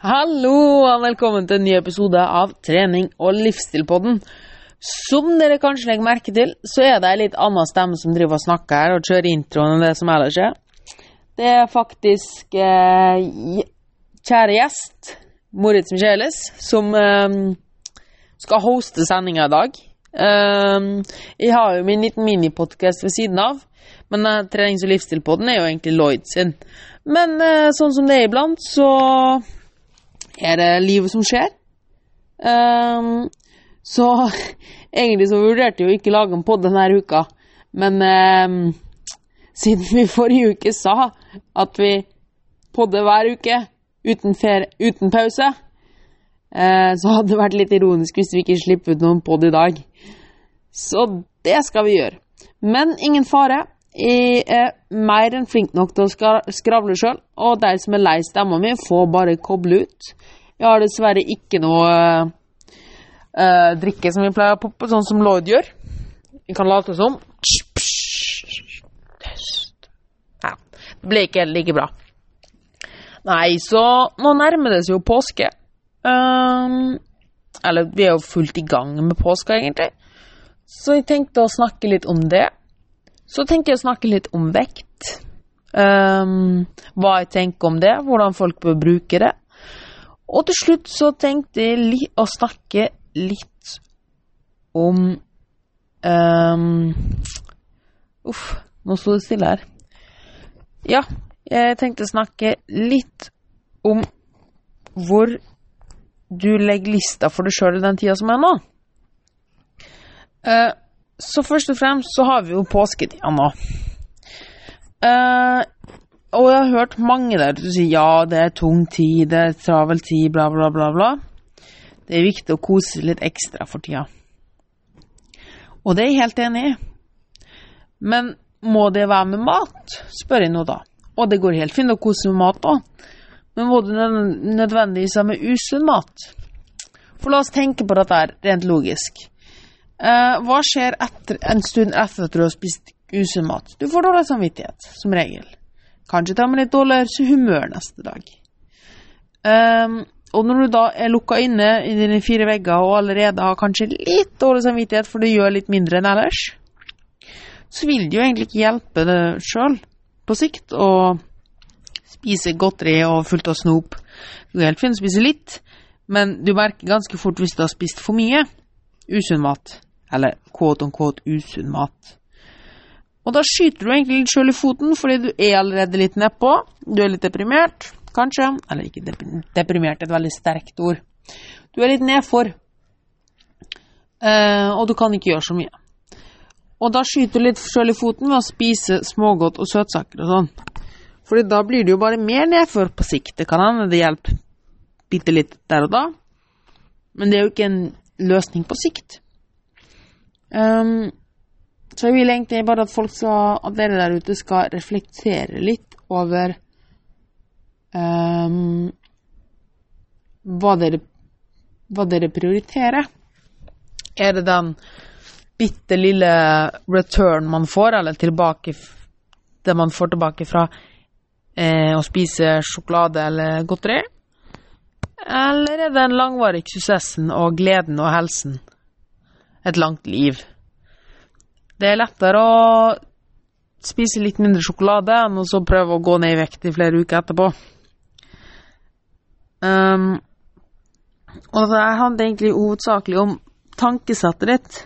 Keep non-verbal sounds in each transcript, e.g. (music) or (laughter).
Hallo og velkommen til en ny episode av Trening og livsstilpodden. Som dere kanskje legger merke til, så er det ei litt annen stemme som driver og snakker her og kjører introen enn det som ellers er. Det er faktisk eh, kjære gjest, Moritz Micheles, som eh, skal hoste sendinga i dag. Eh, jeg har jo min liten minipodkast ved siden av, men eh, trenings- og livsstilpodden er jo egentlig Lloyd sin. Men eh, sånn som det er iblant, så er det livet som skjer. Um, så (laughs) egentlig så vurderte jeg jo ikke lage en podd denne uka, men um, siden vi (laughs) forrige uke sa at vi podder hver uke uten, ferie, uten pause, uh, så hadde det vært litt ironisk hvis vi ikke slipper ut noen podd i dag. Så det skal vi gjøre. Men ingen fare. Jeg er mer enn flink nok til å skravle sjøl, og de som er lei stemma mi, får bare koble ut. Jeg har dessverre ikke noe eh, drikke som vi pleier å poppe, sånn som Lloyd gjør. Vi kan late som. Ja, det ble ikke helt like bra. Nei, så nå nærmer det seg jo påske. Um, eller vi er jo fullt i gang med påska, egentlig. Så jeg tenkte å snakke litt om det. Så tenkte jeg å snakke litt om vekt. Um, hva jeg tenker om det, hvordan folk bør bruke det. Og til slutt så tenkte jeg å snakke litt om um, Uff, nå sto det stille her. Ja, jeg tenkte å snakke litt om hvor du legger lista for deg sjøl i den tida som er nå. Eh, så først og fremst så har vi jo påsketida nå. Uh, og jeg har hørt mange der som sier ja, det er tung tid, det er travel tid, bla, bla, bla, bla. Det er viktig å kose litt ekstra for tida. Og det er jeg helt enig i. Men må det være med mat, spør jeg nå da. Og det går helt fint å kose med mat òg. Men må det nødvendigvis være med usunn mat? For la oss tenke på dette rent logisk. Eh, hva skjer etter, en stund etter at du har spist usunn mat? Du får dårlig samvittighet, som regel. Kanskje tar man litt dårligere humør neste dag. Um, og når du da er lukka inne i dine fire vegger og allerede har kanskje litt dårlig samvittighet for du gjør litt mindre enn ellers, så vil det jo egentlig ikke hjelpe deg sjøl på sikt å spise godteri og fullt av snop. Du kan helt fint å spise litt, men du merker ganske fort hvis du har spist for mye usunn mat, eller quote on quote usunn mat. Og da skyter du egentlig litt sjøl i foten, fordi du er allerede litt nedpå. Du er litt deprimert, kanskje. Eller ikke deprimert, er et veldig sterkt ord. Du er litt nedfor, eh, og du kan ikke gjøre så mye. Og da skyter du litt sjøl i foten ved å spise smågodt og søtsaker og sånn. Fordi da blir det jo bare mer nedfor på sikt. Det kan hende det hjelper bitte litt der og da, men det er jo ikke en løsning på sikt. Um, så jeg vil egentlig bare at folk skal, at dere der ute skal reflektere litt over um, hva, dere, hva dere prioriterer. Er det den bitte lille return man får, eller tilbake det man får tilbake fra eh, å spise sjokolade eller godteri? Eller er det den langvarige suksessen og gleden og helsen? Et langt liv. Det er lettere å spise litt mindre sjokolade enn å så prøve å gå ned i vekt i flere uker etterpå. Um, og det handler egentlig hovedsakelig om tankesettet ditt.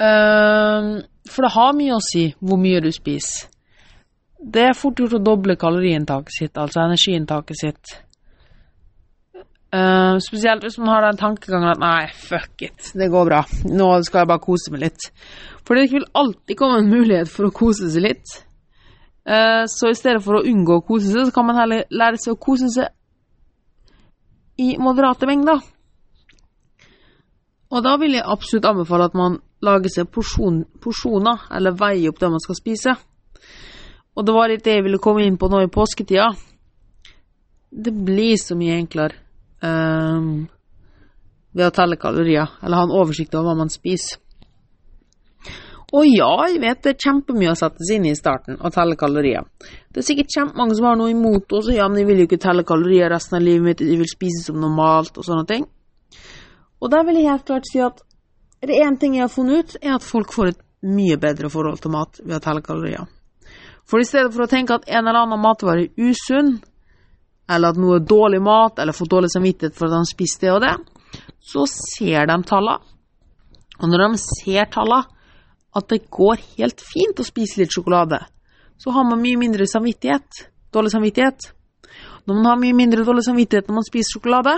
Um, for det har mye å si hvor mye du spiser. Det er fort gjort å doble kaloriinntaket sitt, altså energiinntaket sitt. Uh, spesielt hvis man har den tankegangen at nei, fuck it, det går bra, nå skal jeg bare kose meg litt. For det vil alltid komme en mulighet for å kose seg litt. Uh, så i stedet for å unngå å kose seg, så kan man heller lære seg å kose seg i moderate mengder. Og da vil jeg absolutt anbefale at man lager seg porsjon, porsjoner, eller veier opp det man skal spise. Og det var litt det jeg ville komme inn på nå i påsketida. Det blir så mye enklere ehm, ved å telle kalorier, eller ha en oversikt over hva man spiser. Og ja, jeg vet det er kjempemye å sette seg inn i starten å telle kalorier. Det er sikkert kjempemange som har noe imot oss, ja, men jeg vil jo ikke telle kalorier resten av livet mitt, jeg vil spise som normalt og sånne ting. Og der vil jeg helt klart si at det én ting jeg har funnet ut, er at folk får et mye bedre forhold til mat ved å telle kalorier. For i stedet for å tenke at en eller annen matvare er usunn, eller at noe er dårlig mat, eller får dårlig samvittighet for at de spiser det og det, så ser de tallene. Og når de ser tallene, at det går helt fint å spise litt sjokolade, så har man mye mindre samvittighet, dårlig samvittighet. Når man har mye mindre dårlig samvittighet når man spiser sjokolade,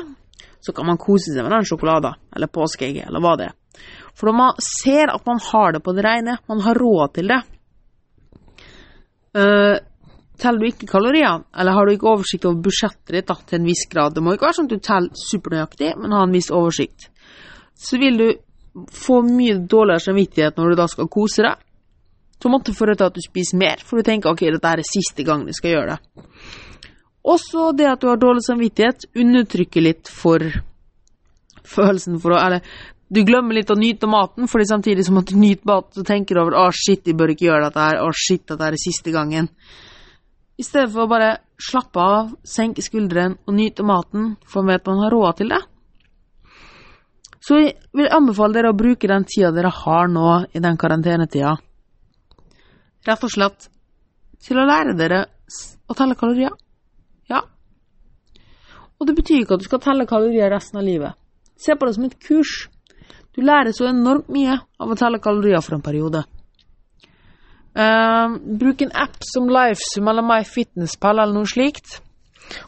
så kan man kose seg med den sjokoladen, eller påskeegget, eller hva det er. For når man ser at man har det på det rene, man har råd til det uh, Teller du ikke kalorier, eller har du ikke oversikt over budsjettet ditt da, til en viss grad Det må ikke være sånn at du teller supernøyaktig, men ha en viss oversikt. Så vil du få mye dårligere samvittighet når du da skal kose deg. Så måtte du foreta at du spiser mer, for du tenker ok, dette er siste gangen du skal gjøre det. Også det at du har dårlig samvittighet, undertrykker litt for følelsen for å Eller du glemmer litt å nyte maten, fordi samtidig som at du nyter mat, så tenker du over å shit, jeg bør ikke gjøre dette her, å shit, dette er siste gangen. I stedet for å bare slappe av, senke skuldrene og nyte maten, for man vet man har råd til det. Så jeg vil anbefale dere å bruke den tida dere har nå i den karantenetida, rett og slett til å lære dere å telle kalorier. Ja. Og det betyr ikke at du skal telle kalorier resten av livet. Se på det som et kurs. Du lærer så enormt mye av å telle kalorier for en periode. Uh, bruk en app som Lifesum eller MyFitnessPal eller noe slikt,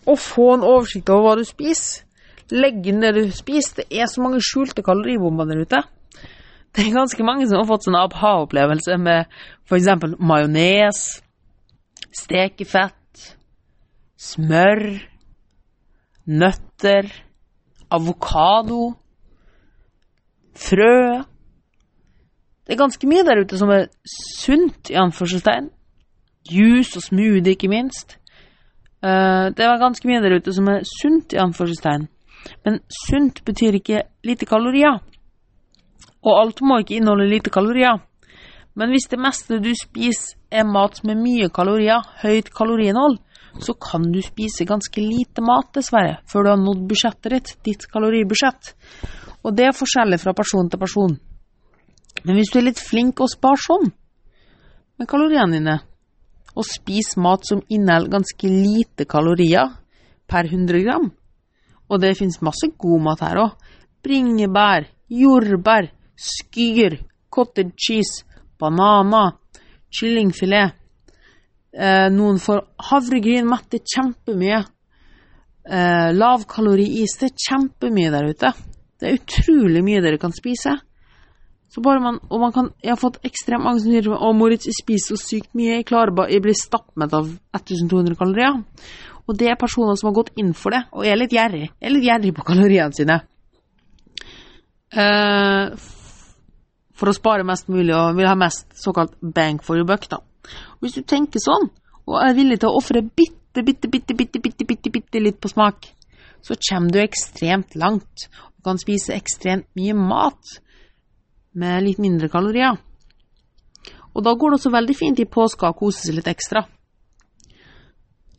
og få en oversikt over hva du spiser. Legg inn det du spiser. Det er så mange skjulte kaloribomber der ute. Det er ganske mange som har fått sånn aha-opplevelse med f.eks. majones, stekefett, smør, nøtter, avokado, frø Det er ganske mye der ute som er sunt, i anførselstegn. Juice og smoothie, ikke minst. Uh, det er ganske mye der ute som er sunt, i anførselstegn. Men sunt betyr ikke lite kalorier. Og alt må ikke inneholde lite kalorier. Men hvis det meste du spiser er mat med mye kalorier, høyt kaloriinnhold, så kan du spise ganske lite mat, dessverre, før du har nådd budsjettet ditt, ditt kaloribudsjett. Og det er forskjellig fra person til person. Men hvis du er litt flink og sparsom med kaloriene dine, og spiser mat som inneholder ganske lite kalorier per 100 gram, og det fins masse god mat her òg. Bringebær, jordbær, skyr, cottage cheese, bananer, kyllingfilet. Eh, noen får havregryn, metter kjempemye. Eh, Lavkaloriis. Det er kjempemye der ute. Det er utrolig mye dere kan spise. Så bare man, og man kan, jeg har fått ekstremt når jeg sier Moritz, jeg spiser så sykt mye, jeg klarer bare, jeg blir stappmett av 1200 kalorier. Og det er personer som har gått inn for det, og er litt gjerrig. Er litt gjerrig på kaloriene sine. Uh, for å spare mest mulig og vil ha mest såkalt bank for your buck, da. Og hvis du tenker sånn, og er villig til å ofre bitte, bitte, bitte, bitte, bitte, bitte, bitte litt på smak, så kommer du ekstremt langt og kan spise ekstremt mye mat med litt mindre kalorier. Og da går det også veldig fint i påska å kose seg litt ekstra.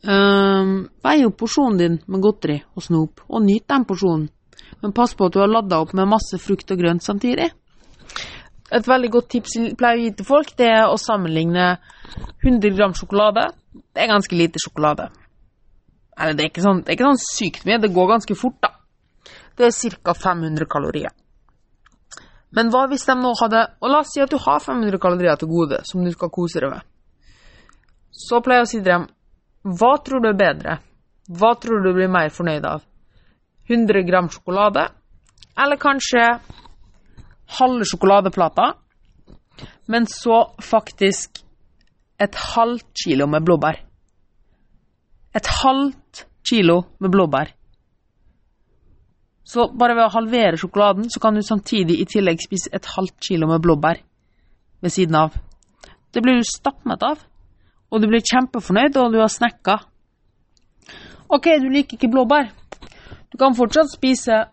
Um, vei opp porsjonen din med godteri og snop, og nyt den porsjonen. Men pass på at du har ladda opp med masse frukt og grønt samtidig. Et veldig godt tips jeg pleier å gi til folk, det er å sammenligne 100 gram sjokolade. Det er ganske lite sjokolade. Eller det er ikke sånn, det er ikke sånn sykt mye, det går ganske fort, da. Det er ca. 500 kalorier. Men hva hvis de nå hadde Og la oss si at du har 500 kalorier til gode som du skal kose deg med. Så pleier jeg å si til dem hva tror du er bedre? Hva tror du blir mer fornøyd av? 100 gram sjokolade, eller kanskje halve sjokoladeplater, men så faktisk et halvt kilo med blåbær. Et halvt kilo med blåbær. Så bare ved å halvere sjokoladen, så kan du samtidig i tillegg spise et halvt kilo med blåbær ved siden av. Det blir du stappmett av og du blir kjempefornøyd, og du har snekka. Ok, du liker ikke blåbær. Du kan fortsatt spise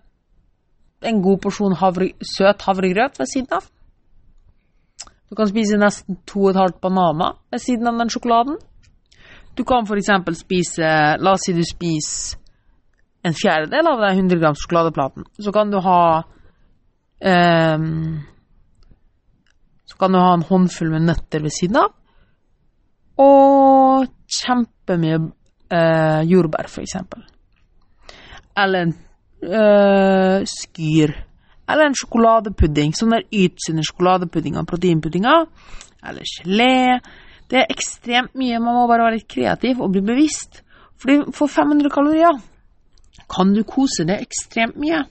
en god porsjon havre, søt havregrøt ved siden av. Du kan spise nesten to og et halvt bananer ved siden av den sjokoladen. Du kan f.eks. spise La oss si du spiser en fjerdedel av den 100 grams sjokoladeplaten. Så kan du ha um, Så kan du ha en håndfull med nøtter ved siden av. Og kjempemye uh, jordbær, for eksempel. Eller en uh, skyr. Eller en sjokoladepudding. Sånn der ytsende sjokoladepuddinger, proteinpuddinger. Eller gelé. Det er ekstremt mye. Man må bare være litt kreativ og bli bevisst. Fordi for 500 kalorier kan du kose deg ekstremt mye.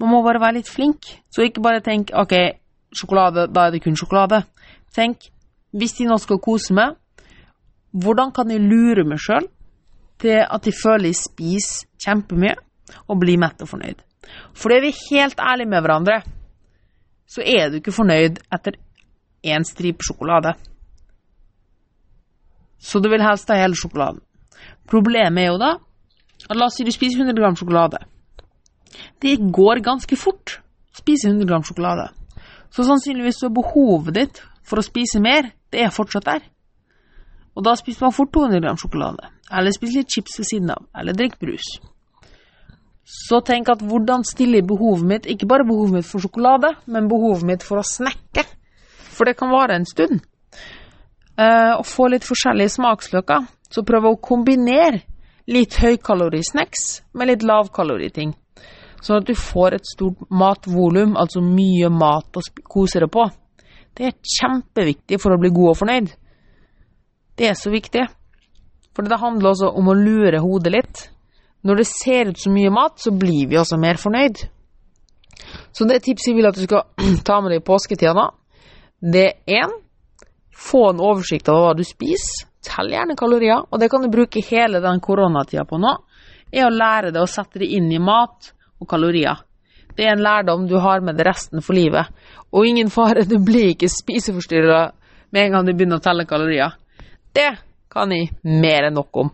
Man må bare være litt flink. Så ikke bare tenk OK, sjokolade, da er det kun sjokolade. Tenk, hvis de nå skal kose meg, hvordan kan jeg lure meg sjøl til at de føler jeg spiser kjempemye og blir mett og fornøyd? For er vi helt ærlige med hverandre, så er du ikke fornøyd etter én stripe sjokolade. Så du vil helst ha hele sjokoladen. Problemet er jo da la oss si du spiser 100 gram sjokolade. Det går ganske fort å spise 100 gram sjokolade. Så sannsynligvis så er behovet ditt for å spise mer, det er fortsatt der. Og da spiser man fort 200 gram sjokolade. Eller spiser litt chips ved siden av. Eller drikker brus. Så tenk at hvordan stiller behovet mitt, ikke bare behovet mitt for sjokolade, men behovet mitt for å snekke. For det kan vare en stund. Uh, og få litt forskjellige smaksløker. Så prøv å kombinere litt høykalorisnacks med litt lavkaloriting. Sånn at du får et stort matvolum, altså mye mat å kose deg på. Det er kjempeviktig for å bli god og fornøyd. Det er så viktig. For det handler også om å lure hodet litt. Når det ser ut så mye mat, så blir vi også mer fornøyd. Så det tipset jeg vil at du skal (clears throat) ta med deg i påsketida da, det er én få en oversikt over hva du spiser. Tell gjerne kalorier, og det kan du bruke hele den koronatida på nå. Er å lære deg å sette det inn i mat og kalorier. Det er en lærdom du har med deg resten for livet. Og ingen fare, du blir ikke spiseforstyrra med en gang du begynner å telle kalorier. Det kan jeg mer enn nok om.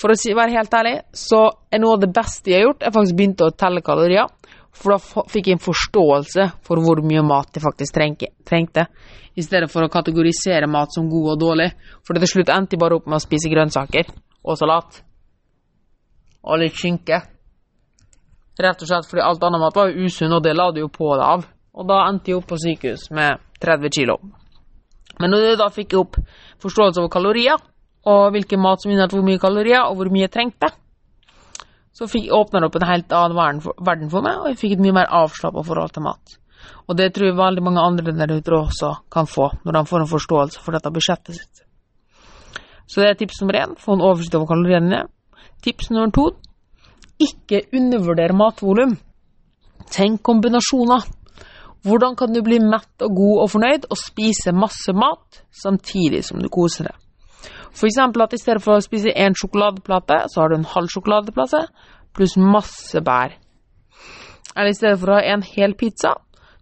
For å være helt ærlig, så er noe av det beste jeg har gjort, jeg faktisk begynte å telle kalorier. For da fikk jeg en forståelse for hvor mye mat jeg faktisk trengte, i stedet for å kategorisere mat som god og dårlig. For til slutt endte jeg bare opp med å spise grønnsaker og salat. Og litt skinke. Rett og slett fordi alt annet mat var jo usunn, og det la du jo på deg av. Og da endte jeg opp på sykehus med 30 kilo. Men da fikk jeg opp forståelse over kalorier, og hvilken mat som inneholdt hvor mye kalorier, og hvor mye jeg trengte, så åpna det opp en helt annen verden for meg, og jeg fikk et mye mer avslappa forhold til mat. Og det tror jeg veldig mange andre der ute også kan få, når de får en forståelse for dette budsjettet sitt. Så det er tips nummer én, få en oversikt over kaloriene. Tips nummer to, ikke undervurdere matvolum. Tenk kombinasjoner. Hvordan kan du bli mett og god og fornøyd og spise masse mat samtidig som du koser deg? Eksempel at i stedet for å spise én sjokoladeplate, så har du en halv sjokoladeplate pluss masse bær. Eller i stedet for å ha en hel pizza,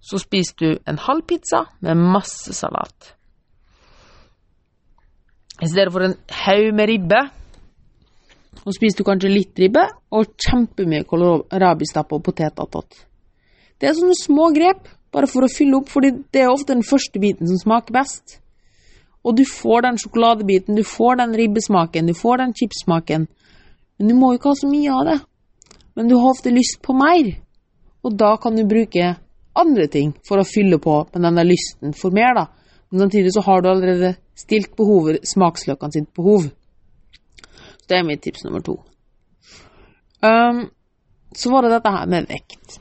så spiser du en halv pizza med masse salat. I stedet for en haug med ribbe, så spiser du kanskje litt ribbe og kjempemye kålrabistappe og potetatatt. Det er sånne små grep, bare for å fylle opp, fordi det er ofte den første biten som smaker best. Og du får den sjokoladebiten, du får den ribbesmaken, du får den chipsmaken. Men du må jo ikke ha så mye av det. Men du har ofte lyst på mer. Og da kan du bruke andre ting for å fylle på med denne lysten for mer, da. Men samtidig så har du allerede stilt behovet, smaksløkene sitt behov. Så det er mitt tips nummer to. Um, så var det dette her med vekt.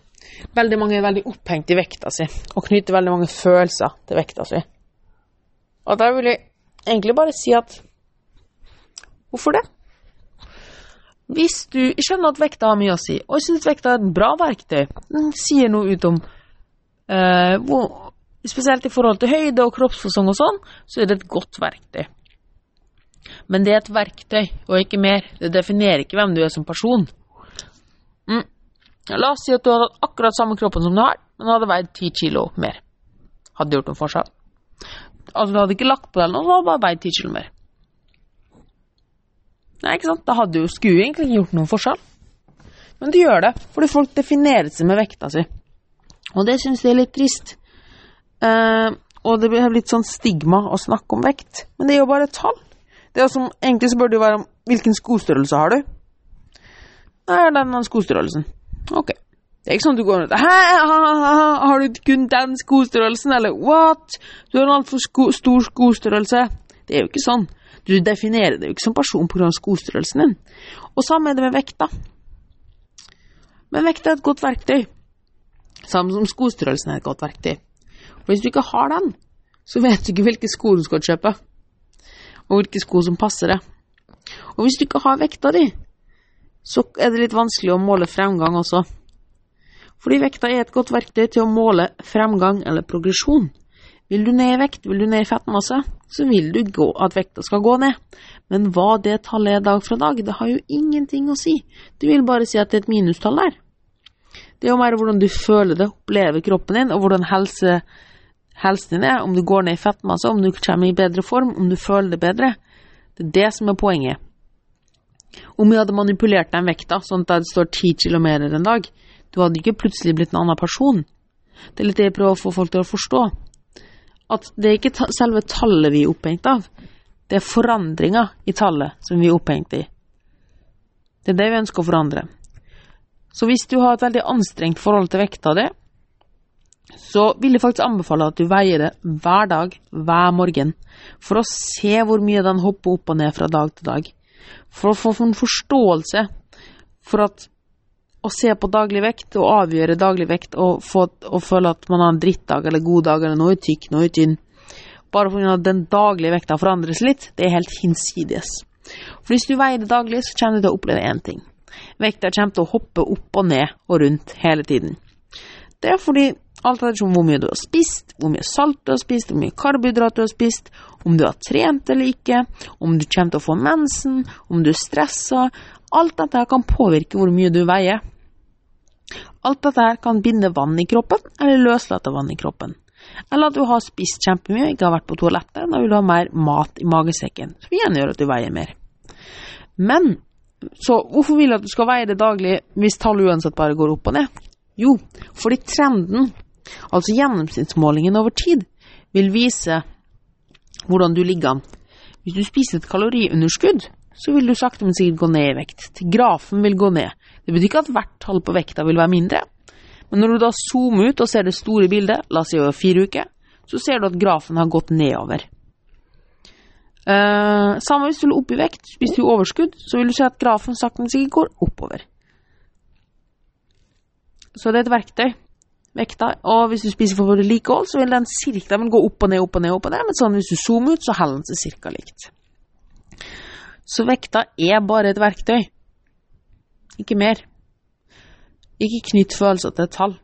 Veldig mange er veldig opphengt i vekta si, og knytter veldig mange følelser til vekta si. Og da vil jeg egentlig bare si at Hvorfor det? Hvis du skjønner at vekta har mye å si, og jeg syns vekta er et bra verktøy. Den sier noe ut om eh, hvor, Spesielt i forhold til høyde og kroppsfasong og sånn, så er det et godt verktøy. Men det er et verktøy, og ikke mer. Det definerer ikke hvem du er som person. Mm. La oss si at du hadde akkurat samme kroppen som du har, men hadde veid ti kilo mer. Hadde gjort noen forskjell? Altså, du hadde ikke lagt på deg noe, det var bare ti kilo mer. Nei, ikke sant? Da hadde jo skue egentlig ikke gjort noen forskjell. Men det gjør det, fordi folk definerer seg med vekta si. Og det syns jeg er litt trist. Eh, og det blir litt sånn stigma å snakke om vekt. Men det er jo bare tall. Det er som, Egentlig så bør det jo være hvilken skostørrelse har du? Nei, den skostørrelsen. Ok. Det er ikke sånn du går rundt Hæ, har du kun den skostørrelsen, eller what? Du har en altfor sko stor skostørrelse. Det er jo ikke sånn. Du definerer det jo ikke som person pga. skostørrelsen din. Og samme er det med vekta. Men vekta er et godt verktøy. Samme som skostørrelsen er et godt verktøy. For hvis du ikke har den, så vet du ikke hvilke sko du skal kjøpe, og hvilke sko som passer deg. Og hvis du ikke har vekta di, så er det litt vanskelig å måle fremgang også. Fordi vekta er et godt verktøy til å måle fremgang eller progresjon. Vil du ned i vekt, vil du ned i fettmasse, så vil du at vekta skal gå ned. Men hva det tallet er dag fra dag, det har jo ingenting å si. Du vil bare si at det er et minustall der. Det er jo mer hvordan du føler det, opplever kroppen din, og hvordan helse helsen din er, om du går ned i fettmasse, om du kommer i bedre form, om du føler det bedre. Det er det som er poenget. Om vi hadde manipulert den vekta, sånn at det står ti kilometer en dag, du hadde ikke plutselig blitt en annen person. Det er litt det jeg prøver å få folk til å forstå. At det er ikke selve tallet vi er opphengt av, det er forandringa i tallet som vi er opphengt i. Det er det vi ønsker å forandre. Så hvis du har et veldig anstrengt forhold til vekta di, så vil jeg faktisk anbefale at du veier det hver dag, hver morgen, for å se hvor mye den hopper opp og ned fra dag til dag. For å få en forståelse for at å se på daglig vekt og avgjøre daglig vekt og, få, og føle at man har en drittdag eller god dag eller noe tykk, noe tynn, bare fordi den daglige vekta forandres litt, det er helt hinsides. For hvis du veier det daglig, så kommer du til å oppleve én ting. Vekta kommer til å hoppe opp og ned og rundt hele tiden. Det er fordi Alt etter hvor mye du har spist, hvor mye salt du har spist, hvor mye karbohydrat du har spist, om du har trent eller ikke, om du kommer til å få mensen, om du er stressa. Alt dette kan påvirke hvor mye du veier. Alt dette kan binde vann i kroppen, eller løslate vann i kroppen. Eller at du har spist kjempemye ikke har vært på toalettet. Da vil du ha mer mat i magesekken, som igjen gjør at du veier mer. Men så hvorfor vil du at du skal veie det daglig hvis tallet uansett bare går opp og ned? Jo, fordi trenden Altså gjennomsnittsmålingen over tid vil vise hvordan du ligger an. Hvis du spiser et kaloriunderskudd, så vil du sakte, men sikkert gå ned i vekt. Grafen vil gå ned. Det betyr ikke at hvert tall på vekta vil være mindre. Men når du da zoomer ut og ser det store bildet, la oss si over fire uker, så ser du at grafen har gått nedover. Eh, samme hvis du vil opp i vekt, hvis du overskudd, så vil du se at grafen sakte, men sikkert går oppover. Så det er et verktøy vekta. Og hvis du spiser for vedlikehold, så vil den cirka gå opp og ned, opp og ned, opp og ned. Men sånn hvis du zoomer ut, så holder den seg cirka likt. Så vekta er bare et verktøy. Ikke mer. Ikke knytt følelser til et tall.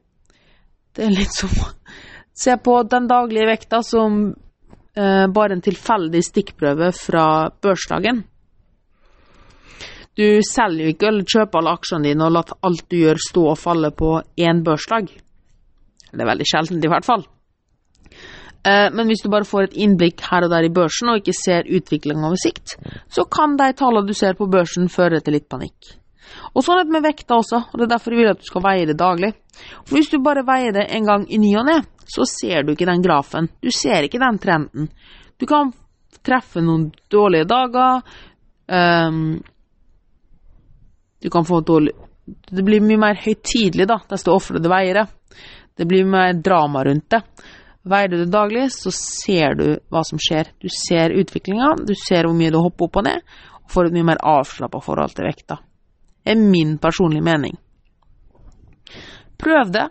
Det er litt som Se på den daglige vekta som eh, bare en tilfeldig stikkprøve fra børsdagen. Du selger jo ikke eller kjøper alle aksjene dine og lar alt du gjør stå og falle på én børsdag. Det er veldig sjeldent, i hvert fall. Eh, men hvis du bare får et innblikk her og der i børsen, og ikke ser utviklingen over sikt, så kan de tallene du ser på børsen, føre til litt panikk. Og sånn er det med vekta også, og det er derfor jeg vil at du skal veie det daglig. For hvis du bare veier det en gang i ny og ne, så ser du ikke den grafen. Du ser ikke den trenden. Du kan treffe noen dårlige dager. Um, du kan få dårlig Det blir mye mer høytidelig, da, desto oftere du veier det. Det blir mer drama rundt det. Veier du det daglig, så ser du hva som skjer. Du ser utviklinga, du ser hvor mye du hopper opp og ned, og får et mye mer avslappa forhold til vekta. Det er min personlige mening. Prøv det,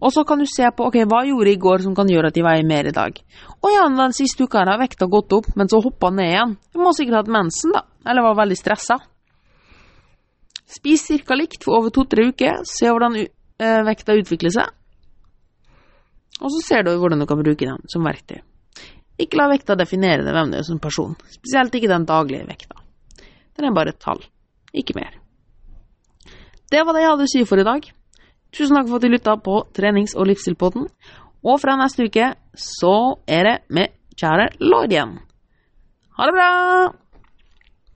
og så kan du se på ok, hva jeg gjorde i går som kan gjøre at de veier mer i dag. Og ja, den siste uka har vekta gått opp, men så hoppa ned igjen. Du må sikkert ha hatt mensen, da, eller var veldig stressa. Spis ca. likt for over to-tre uker, se hvordan eh, vekta utvikler seg. Og så ser du hvordan du kan bruke den som verktøy. Ikke la vekta definere deg hvem du er som person, spesielt ikke den daglige vekta. Den er bare et tall, ikke mer. Det var det jeg hadde å si for i dag. Tusen takk for at du lytta på trenings- og livsstilpodden. Og fra neste uke så er det med kjære Lord igjen. Ha det bra!